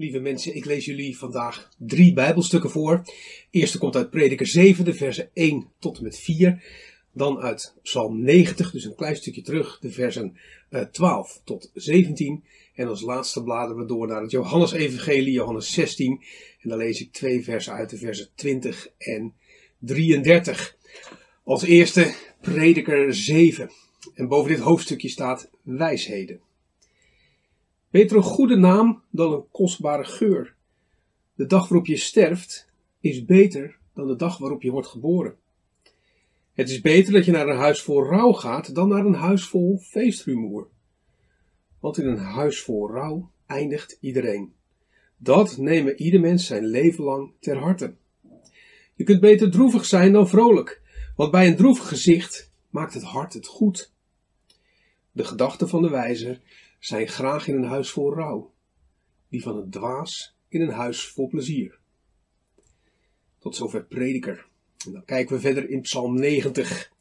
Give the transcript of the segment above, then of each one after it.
Lieve mensen, ik lees jullie vandaag drie Bijbelstukken voor. Eerste komt uit Prediker 7, de versen 1 tot en met 4. Dan uit Psalm 90, dus een klein stukje terug, de versen 12 eh, tot 17. En als laatste bladeren we door naar het Johannes-evangelie, Johannes 16. En dan lees ik twee versen uit de versen 20 en 33. Als eerste Prediker 7. En boven dit hoofdstukje staat wijsheden. Beter een goede naam dan een kostbare geur. De dag waarop je sterft is beter dan de dag waarop je wordt geboren. Het is beter dat je naar een huis vol rouw gaat dan naar een huis vol feestrumoer. Want in een huis vol rouw eindigt iedereen. Dat nemen ieder mens zijn leven lang ter harte. Je kunt beter droevig zijn dan vrolijk, want bij een droevig gezicht maakt het hart het goed. De gedachten van de wijzer zijn graag in een huis vol rouw, die van een dwaas in een huis vol plezier. Tot zover prediker. En dan kijken we verder in Psalm 90,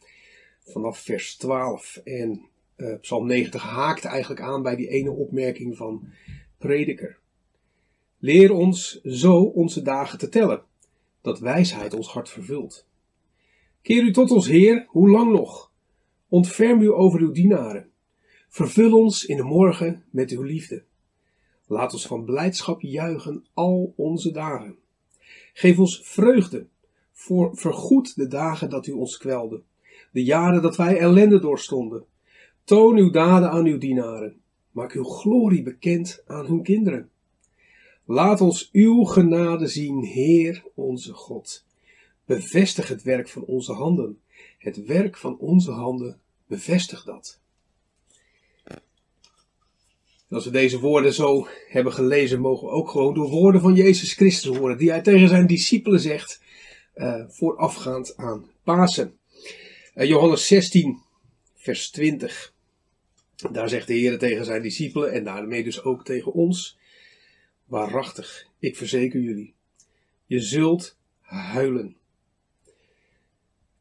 vanaf vers 12. En uh, Psalm 90 haakt eigenlijk aan bij die ene opmerking van prediker. Leer ons zo onze dagen te tellen, dat wijsheid ons hart vervult. Keer u tot ons Heer, hoe lang nog? Ontferm u over uw dienaren. Vervul ons in de morgen met uw liefde. Laat ons van blijdschap juichen al onze dagen. Geef ons vreugde, voor vergoed de dagen dat u ons kwelde, de jaren dat wij ellende doorstonden. Toon uw daden aan uw dienaren, maak uw glorie bekend aan hun kinderen. Laat ons uw genade zien, Heer onze God. Bevestig het werk van onze handen. Het werk van onze handen, bevestig dat als we deze woorden zo hebben gelezen, mogen we ook gewoon door woorden van Jezus Christus horen, die hij tegen zijn discipelen zegt, uh, voorafgaand aan Pasen. Uh, Johannes 16, vers 20. Daar zegt de Heer tegen zijn discipelen en daarmee dus ook tegen ons. Waarachtig, ik verzeker jullie, je zult huilen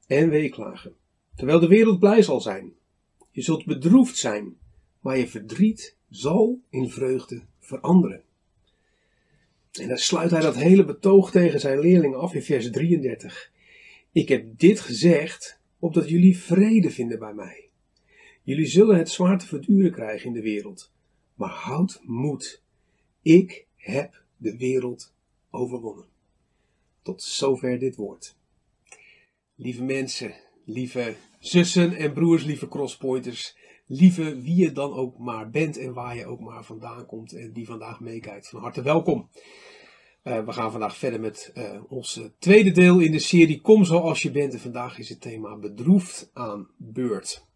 en weeklagen, terwijl de wereld blij zal zijn. Je zult bedroefd zijn, maar je verdriet zal in vreugde veranderen. En dan sluit hij dat hele betoog tegen zijn leerling af in vers 33. Ik heb dit gezegd opdat jullie vrede vinden bij mij. Jullie zullen het zwaar te verduren krijgen in de wereld. Maar houd moed. Ik heb de wereld overwonnen. Tot zover dit woord. Lieve mensen, lieve zussen en broers, lieve crosspointers lieve wie je dan ook maar bent en waar je ook maar vandaan komt en die vandaag meekijkt. Van harte welkom. Uh, we gaan vandaag verder met uh, ons tweede deel in de serie Kom zoals je bent. En vandaag is het thema bedroefd aan beurt.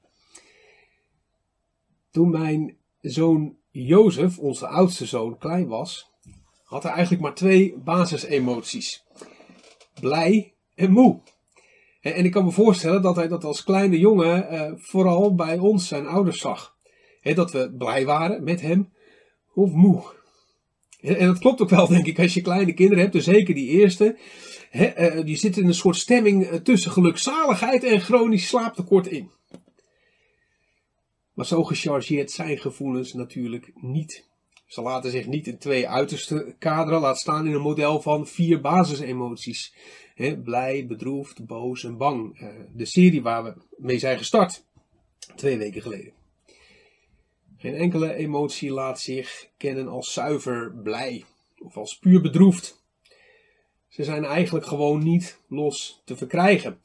Toen mijn zoon Jozef, onze oudste zoon, klein was, had hij eigenlijk maar twee basisemoties. Blij en moe. En ik kan me voorstellen dat hij dat als kleine jongen uh, vooral bij ons, zijn ouders, zag. dat we blij waren met hem of moe. En, dat klopt ook wel, denk ik, als je kleine kinderen hebt, dus zeker die eerste. uh, die zitten in een soort stemming eh, tussen gelukzaligheid en chronisch slaaptekort in. Maar zo gechargeerd zijn gevoelens natuurlijk niet. Ze laten zich niet in twee uiterste kaderen, laat staan in een model van vier basisemoties blij, bedroefd, boos en bang. Eh, de serie waar we mee zijn gestart. Twee weken geleden. Geen enkele emotie laat zich kennen als zuiver blij of als puur bedroefd. Ze zijn eigenlijk gewoon niet los te verkrijgen.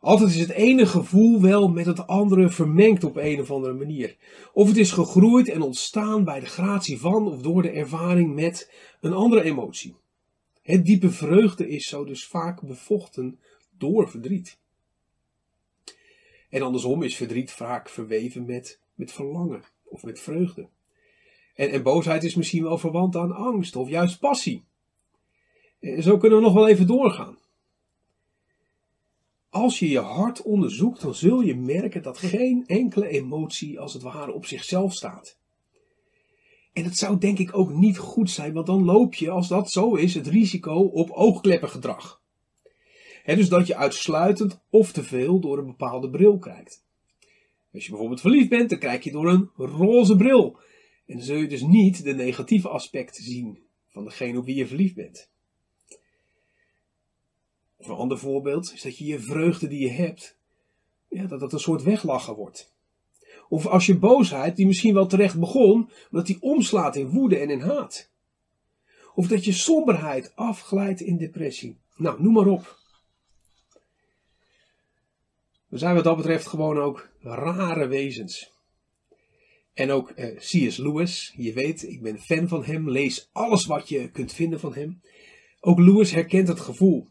Altijd is het ene gevoel wel met het andere vermengd op een of andere manier. Of het is gegroeid en ontstaan bij de gratie van of door de ervaring met een andere emotie. Het diepe vreugde is zo dus vaak bevochten door verdriet. En andersom is verdriet vaak verweven met, met verlangen of met vreugde. En, en boosheid is misschien wel verwant aan angst of juist passie. Zo kunnen we nog wel even doorgaan. Als je je hart onderzoekt, dan zul je merken dat geen enkele emotie als het ware op zichzelf staat. En het zou denk ik ook niet goed zijn, want dan loop je, als dat zo is, het risico op oogkleppengedrag. Dus dat je uitsluitend of te veel door een bepaalde bril kijkt. Als je bijvoorbeeld verliefd bent, dan kijk je door een roze bril. En dan zul je dus niet de negatieve aspecten zien van degene op wie je verliefd bent. Of een ander voorbeeld is dat je je vreugde die je hebt, ja, dat dat een soort weglachen wordt. Of als je boosheid, die misschien wel terecht begon, dat die omslaat in woede en in haat. Of dat je somberheid afglijdt in depressie. Nou, noem maar op. We zijn wat dat betreft gewoon ook rare wezens. En ook eh, C.S. Lewis, je weet, ik ben fan van hem, lees alles wat je kunt vinden van hem. Ook Lewis herkent het gevoel.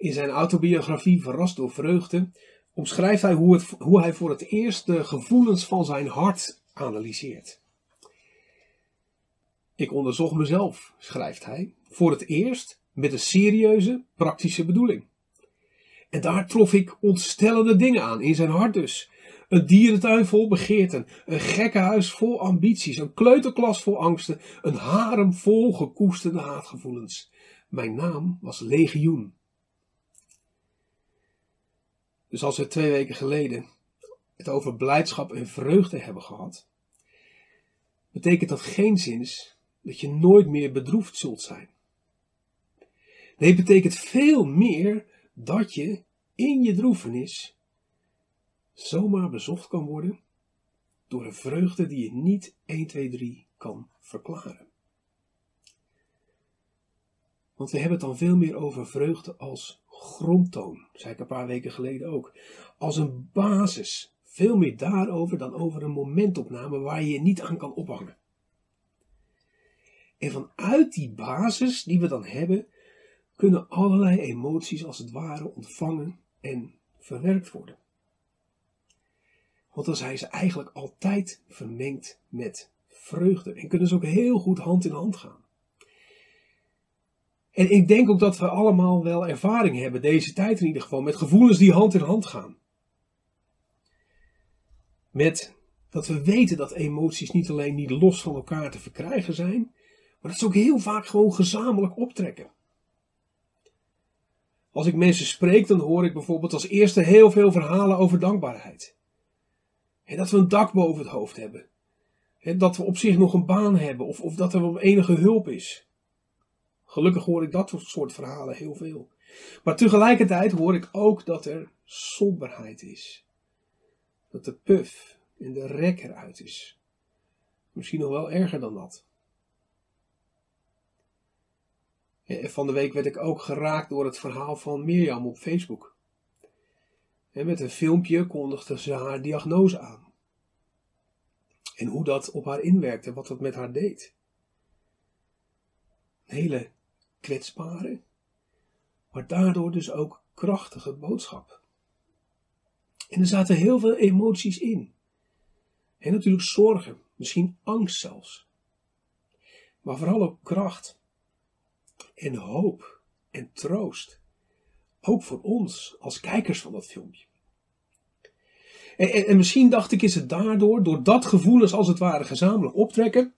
In zijn autobiografie Verrast door Vreugde omschrijft hij hoe, hoe hij voor het eerst de gevoelens van zijn hart analyseert. Ik onderzocht mezelf, schrijft hij, voor het eerst met een serieuze, praktische bedoeling. En daar trof ik ontstellende dingen aan, in zijn hart dus. Een dierentuin vol begeerten, een gekkenhuis vol ambities, een kleuterklas vol angsten, een harem vol gekoesterde haatgevoelens. Mijn naam was Legioen. Dus als we twee weken geleden het over blijdschap en vreugde hebben gehad, betekent dat geen zins dat je nooit meer bedroefd zult zijn. Nee, het betekent veel meer dat je in je droefenis zomaar bezocht kan worden door een vreugde die je niet 1, 2, 3 kan verklaren. Want we hebben het dan veel meer over vreugde als grondtoon, zei ik een paar weken geleden ook. Als een basis. Veel meer daarover dan over een momentopname waar je je niet aan kan ophangen. En vanuit die basis die we dan hebben, kunnen allerlei emoties als het ware ontvangen en verwerkt worden. Want dan zijn ze eigenlijk altijd vermengd met vreugde en kunnen ze ook heel goed hand in hand gaan. En ik denk ook dat we allemaal wel ervaring hebben, deze tijd in ieder geval, met gevoelens die hand in hand gaan. Met dat we weten dat emoties niet alleen niet los van elkaar te verkrijgen zijn, maar dat ze ook heel vaak gewoon gezamenlijk optrekken. Als ik mensen spreek, dan hoor ik bijvoorbeeld als eerste heel veel verhalen over dankbaarheid. En dat we een dak boven het hoofd hebben. En dat we op zich nog een baan hebben of, of dat er enige hulp is. Gelukkig hoor ik dat soort verhalen heel veel. Maar tegelijkertijd hoor ik ook dat er somberheid is. Dat de puf en de rek eruit is. Misschien nog wel erger dan dat. Van de week werd ik ook geraakt door het verhaal van Mirjam op Facebook. En met een filmpje kondigde ze haar diagnose aan. En hoe dat op haar inwerkte, wat dat met haar deed. Een hele kwetsbare, maar daardoor dus ook krachtige boodschap. En er zaten heel veel emoties in. En natuurlijk zorgen, misschien angst zelfs. Maar vooral ook kracht en hoop en troost. Ook voor ons als kijkers van dat filmpje. En, en, en, misschien dacht ik, is het daardoor, door dat gevoelens als het ware gezamenlijk optrekken,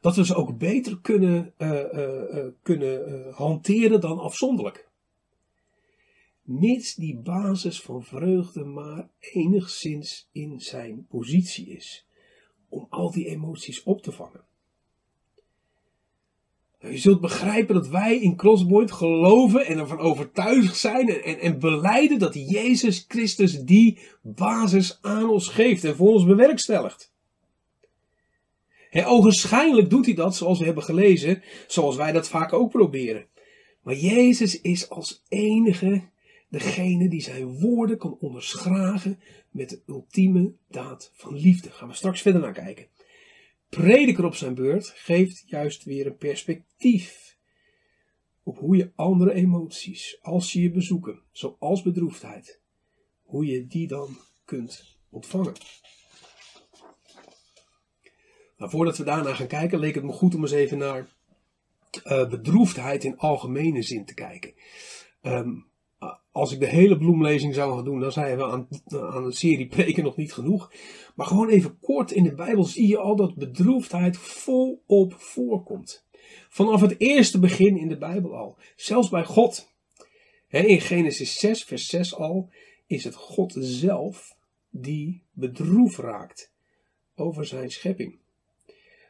dat we ze ook beter kunnen, uh, kunnen hanteren dan afzonderlijk. Mits die basis van vreugde maar enigszins in zijn positie is om al die emoties op te vangen. Je zult begrijpen dat wij in Crosspoint geloven en ervan overtuigd zijn en, en, en beleiden dat Jezus Christus die basis aan ons geeft en voor ons bewerkstelligt. He, ogenschijnlijk doet hij dat zoals we hebben gelezen, zoals wij dat vaak ook proberen. Maar Jezus is als enige degene die zijn woorden kan onderschragen met de ultieme daad van liefde. Gaan we straks verder naar kijken. Prediker op zijn beurt geeft juist weer een perspectief op hoe je andere emoties, als ze je bezoeken, zoals bedroefdheid, hoe je die dan kunt ontvangen. Nou, voordat we daarna gaan kijken, leek het me goed om eens even naar uh, bedroefdheid in algemene zin te kijken. Um, als ik de hele bloemlezing zou gaan doen, dan zijn we aan, aan een serie preken nog niet genoeg. Maar gewoon even kort in de Bijbel zie je al dat bedroefdheid volop voorkomt. Vanaf het eerste begin in de Bijbel al. Zelfs bij God. in Genesis 6, vers 6 al, is het God zelf die bedroefd raakt over zijn schepping.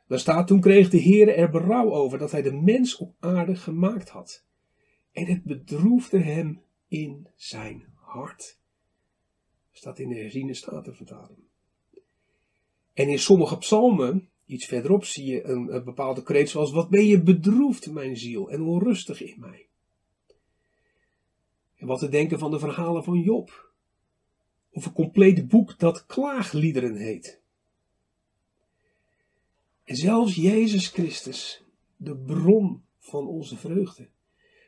Daar staat, toen kreeg de Heer er berouw over dat hij de mens op aarde gemaakt had. En het bedroefde hem in zijn hart. Staat in de herziene statenvertaling. En in sommige psalmen, iets verderop, zie je een, een bepaalde kreet zoals, wat ben je bedroefd, mijn ziel, en onrustig in mij. En wat te denken van de verhalen van Job. Of een compleet boek dat klaagliederen heet. En zelfs Jezus Christus, de bron van onze vreugde,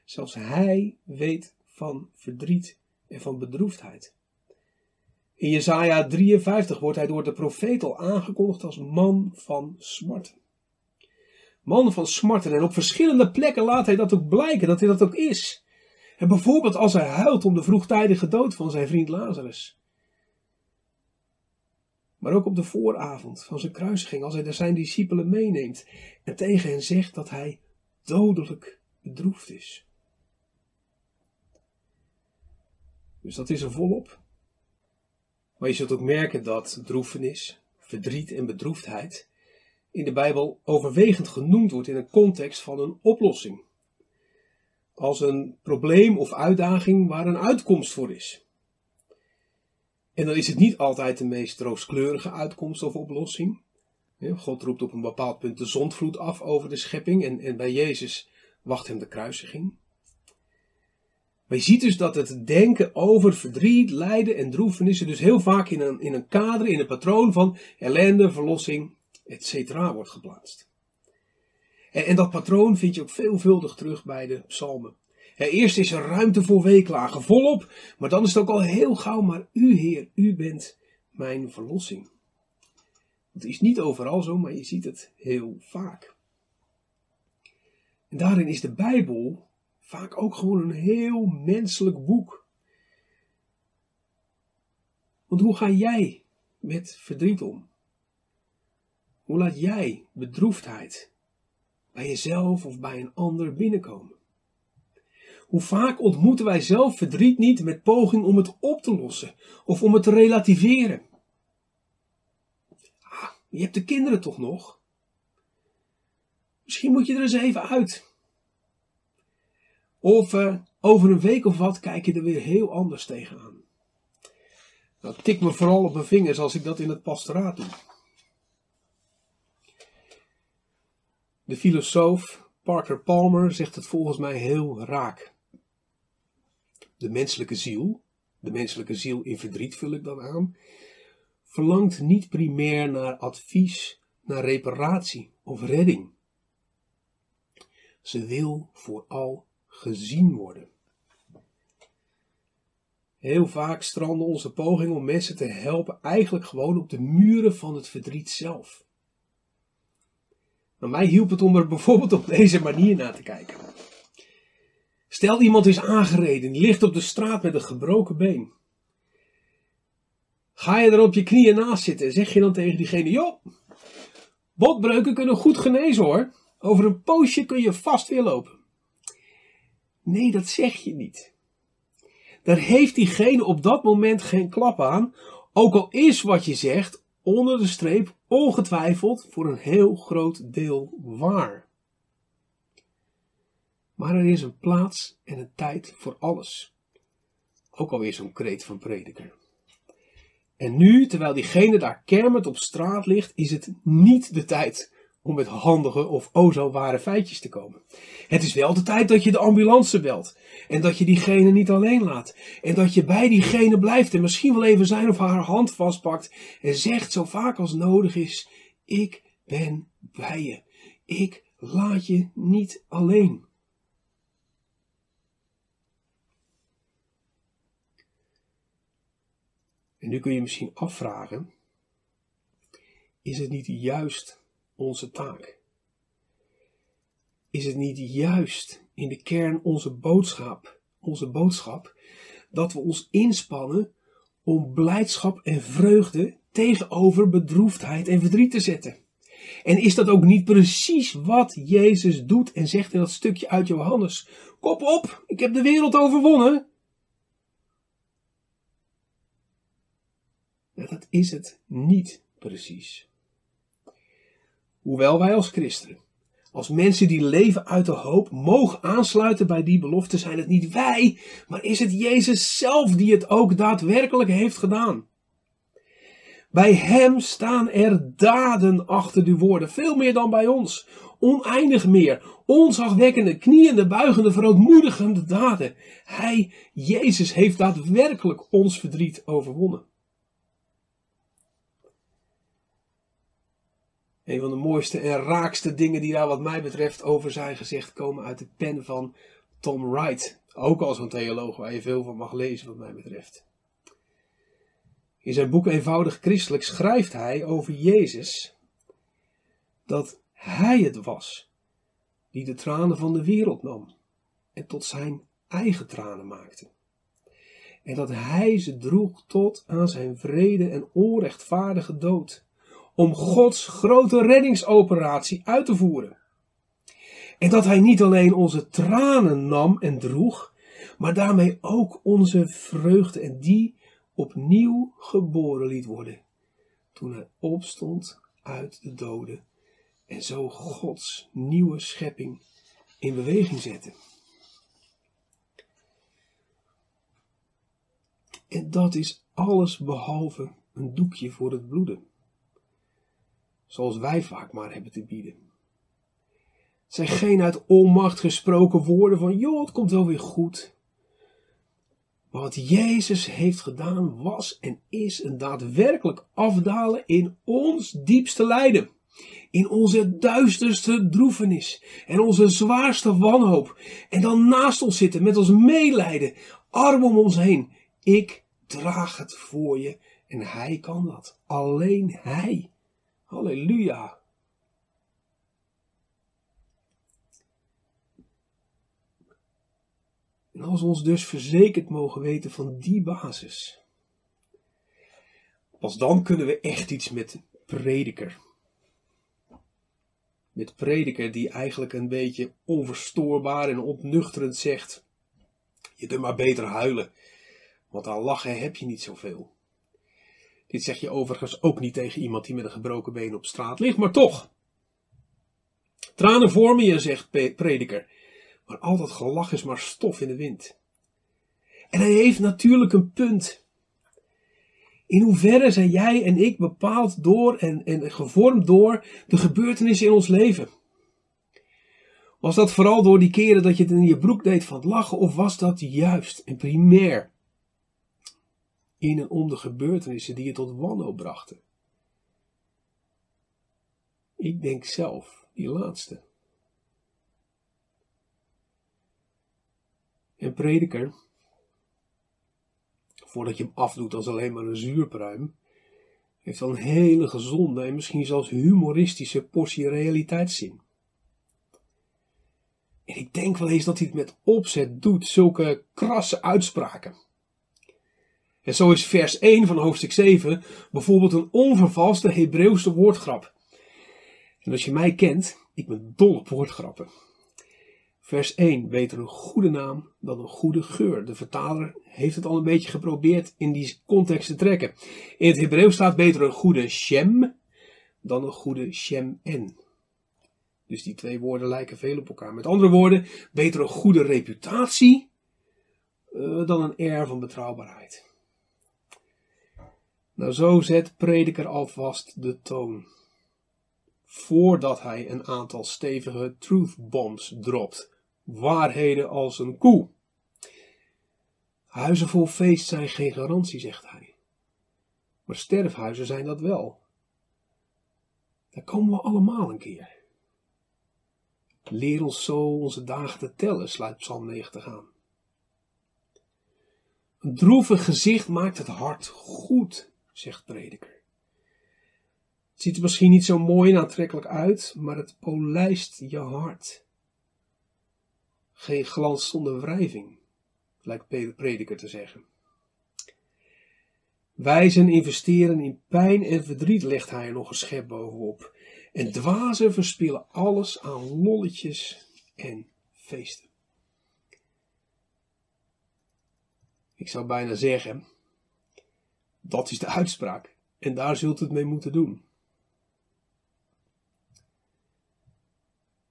zelfs Hij weet van verdriet en van bedroefdheid. In Jesaja 53 wordt hij door de profeet al aangekondigd als man van smarten. Man van smarten. En op verschillende plekken laat hij dat ook blijken, dat hij dat ook is. En bijvoorbeeld als hij huilt om de vroegtijdige dood van zijn vriend Lazarus. Maar ook op de vooravond van zijn kruisiging, als hij zijn discipelen meeneemt en tegen hen zegt dat hij dodelijk bedroefd is. Dus dat is er volop. Maar je zult ook merken dat droefenis, verdriet en bedroefdheid in de Bijbel overwegend genoemd wordt in een context van een oplossing. Als een probleem of uitdaging waar een uitkomst voor is. En dan is het niet altijd de meest rooskleurige uitkomst of oplossing. God roept op een bepaald punt de zondvloed af over de schepping en, en bij Jezus wacht hem de kruisiging. Maar je ziet dus dat het denken over verdriet, lijden en droefenissen dus heel vaak in een, in een kader, in een patroon van ellende, verlossing, etc. wordt geplaatst. En, en dat patroon vind je ook veelvuldig terug bij de psalmen. Eerst is er ruimte voor weeklagen, volop, maar dan is het ook al heel gauw, maar u Heer, u bent mijn verlossing. Het is niet overal zo, maar je ziet het heel vaak. En daarin is de Bijbel vaak ook gewoon een heel menselijk boek. Want hoe ga jij met verdriet om? Hoe laat jij bedroefdheid bij jezelf of bij een ander binnenkomen? Hoe vaak ontmoeten wij zelf verdriet niet met poging om het op te lossen of om het te relativeren? Ah, je hebt de kinderen toch nog? Misschien moet je er eens even uit. Of uh, over een week of wat kijk je er weer heel anders tegenaan. Nou, tik me vooral op mijn vingers als ik dat in het pastoraat doe. De filosoof Parker Palmer zegt het volgens mij heel raak. De menselijke ziel, de menselijke ziel in verdriet vul ik dan aan, verlangt niet primair naar advies, naar reparatie of redding. Ze wil vooral gezien worden. Heel vaak stranden onze pogingen om mensen te helpen eigenlijk gewoon op de muren van het verdriet zelf. Maar mij hielp het om er bijvoorbeeld op deze manier naar te kijken. Stel iemand is aangereden, ligt op de straat met een gebroken been. Ga je er op je knieën naast zitten en zeg je dan tegen diegene: Joh, botbreuken kunnen goed genezen hoor. Over een poosje kun je vast weer lopen. Nee, dat zeg je niet. Daar heeft diegene op dat moment geen klap aan, ook al is wat je zegt onder de streep ongetwijfeld voor een heel groot deel waar. Maar er is een plaats en een tijd voor alles. Ook alweer zo'n kreet van prediker. En nu, terwijl diegene daar kermend op straat ligt, is het niet de tijd om met handige of o zo ware feitjes te komen. Het is wel de tijd dat je de ambulance belt. En dat je diegene niet alleen laat. En dat je bij diegene blijft en misschien wel even zijn of haar hand vastpakt. En zegt zo vaak als nodig is: Ik ben bij je. Ik laat je niet alleen. En nu kun je misschien afvragen: is het niet juist onze taak? Is het niet juist in de kern onze boodschap, onze boodschap, dat we ons inspannen om blijdschap en vreugde tegenover bedroefdheid en verdriet te zetten? En is dat ook niet precies wat Jezus doet en zegt in dat stukje uit Johannes? Kop op, ik heb de wereld overwonnen. Dat is het niet precies. Hoewel wij als christenen, als mensen die leven uit de hoop, mogen aansluiten bij die belofte, zijn het niet wij, maar is het Jezus zelf die het ook daadwerkelijk heeft gedaan. Bij Hem staan er daden achter die woorden, veel meer dan bij ons. Oneindig meer, onzagwekkende, knieënde, buigende, verootmoedigende daden. Hij, Jezus, heeft daadwerkelijk ons verdriet overwonnen. Een van de mooiste en raakste dingen die daar wat mij betreft over zijn gezegd komen uit de pen van Tom Wright. Ook als een theoloog waar je veel van mag lezen wat mij betreft. In zijn boek Eenvoudig Christelijk schrijft hij over Jezus dat hij het was die de tranen van de wereld nam en tot zijn eigen tranen maakte. En dat hij ze droeg tot aan zijn vrede en onrechtvaardige dood om Gods grote reddingsoperatie uit te voeren. En dat Hij niet alleen onze tranen nam en droeg, maar daarmee ook onze vreugde en die opnieuw geboren liet worden. Toen Hij opstond uit de doden en zo Gods nieuwe schepping in beweging zette. En dat is alles behalve een doekje voor het bloeden zoals wij vaak maar hebben te bieden. Het zijn geen uit onmacht gesproken woorden van, joh, het komt wel weer goed. Wat Jezus heeft gedaan was en is een daadwerkelijk afdalen in ons diepste lijden. In onze duisterste droefenis en onze zwaarste wanhoop. En dan naast ons zitten met ons meelijden, arm om ons heen. Ik draag het voor je en hij kan dat. Alleen hij. Halleluja. En als we ons dus verzekerd mogen weten van die basis, pas dan kunnen we echt iets met prediker. Met prediker die eigenlijk een beetje onverstoorbaar en ontnuchterend zegt: Je kunt maar beter huilen, want aan lachen heb je niet zoveel. Dit zeg je overigens ook niet tegen iemand die met een gebroken been op straat ligt, maar toch. Tranen vormen je, zegt prediker. Maar al dat gelach is maar stof in de wind. En hij heeft natuurlijk een punt. In hoeverre zijn jij en ik bepaald door en, en gevormd door de gebeurtenissen in ons leven? Was dat vooral door die keren dat je het in je broek deed van het lachen, of was dat juist en primair in en om de gebeurtenissen die je tot wanhoop brachten. Ik denk zelf die laatste. En prediker, voordat je hem afdoet als alleen maar een zuurpruim, heeft dan een hele gezonde en misschien zelfs humoristische portie realiteitszin. En ik denk wel eens dat hij het met opzet doet, zulke krasse uitspraken. En zo is vers 1 van hoofdstuk 7 bijvoorbeeld een onvervalste Hebreeuwse woordgrap. En als je mij kent, ik ben dol op woordgrappen. Vers 1, beter een goede naam dan een goede geur. De vertaler heeft het al een beetje geprobeerd in die context te trekken. In het Hebreeuws staat beter een goede shem dan een goede shem-en. Dus die twee woorden lijken veel op elkaar. Met andere woorden, beter een goede reputatie uh, dan een air van betrouwbaarheid. Nou, zo zet prediker alvast de toon. Voordat hij een aantal stevige truth bombs dropt. Waarheden als een koe. Huizen vol feest zijn geen garantie, zegt hij. Maar sterfhuizen zijn dat wel. Daar komen we allemaal een keer. Leer ons zo onze dagen te tellen, sluit Psalm 90 aan. Een droevig gezicht maakt het hart goed zegt prediker. Het ziet er misschien niet zo mooi en aantrekkelijk uit, maar het polijst je hart. Geen glans zonder wrijving, lijkt prediker te zeggen. Wijzen investeren in pijn en verdriet, legt hij er nog een schep bovenop. En dwazen verspillen alles aan lolletjes en feesten. Ik zou bijna zeggen, dat is de uitspraak. En daar zult u het mee moeten doen.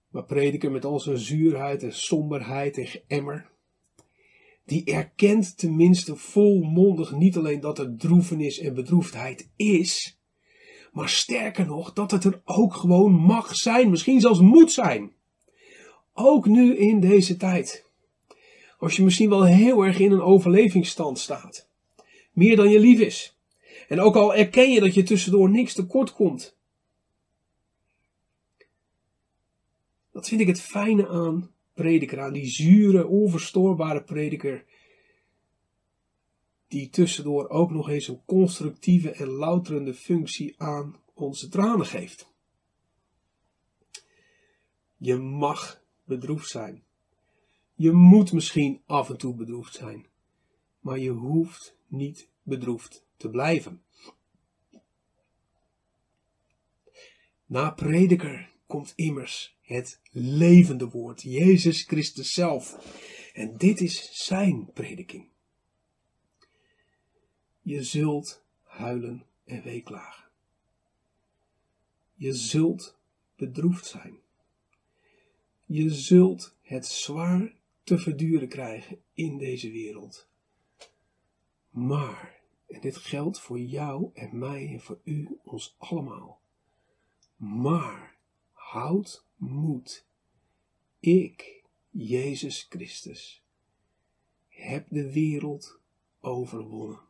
Maar prediker met al zijn zuurheid en somberheid en geëmmer, die erkent tenminste volmondig niet alleen dat er droevenis en bedroefdheid is, maar sterker nog, dat het er ook gewoon mag zijn, misschien zelfs moet zijn. Ook nu in deze tijd. Als je misschien wel heel erg in een overlevingsstand staat. Meer dan je lief is. En ook al erken je dat je tussendoor niks tekort komt. Dat vind ik het fijne aan prediker, aan die zure, onverstoorbare prediker. Die tussendoor ook nog eens een constructieve en louterende functie aan onze tranen geeft. Je mag bedroefd zijn. Je moet misschien af en toe bedroefd zijn, maar je hoeft niet bedroefd te blijven. Na prediker komt immers het levende woord, Jezus Christus zelf. En dit is zijn prediking. Je zult huilen en weeklagen. Je zult bedroefd zijn. Je zult het zwaar te verduren krijgen in deze wereld. Maar, en dit geldt voor jou en mij en voor u, ons allemaal. Maar, houd moed. Ik, Jezus Christus, heb de wereld overwonnen.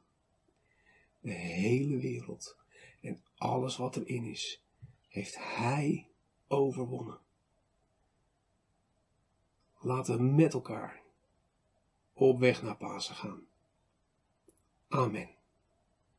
De hele wereld en alles wat erin is, heeft Hij overwonnen. Laten we met elkaar op weg naar Pasen gaan. Amen.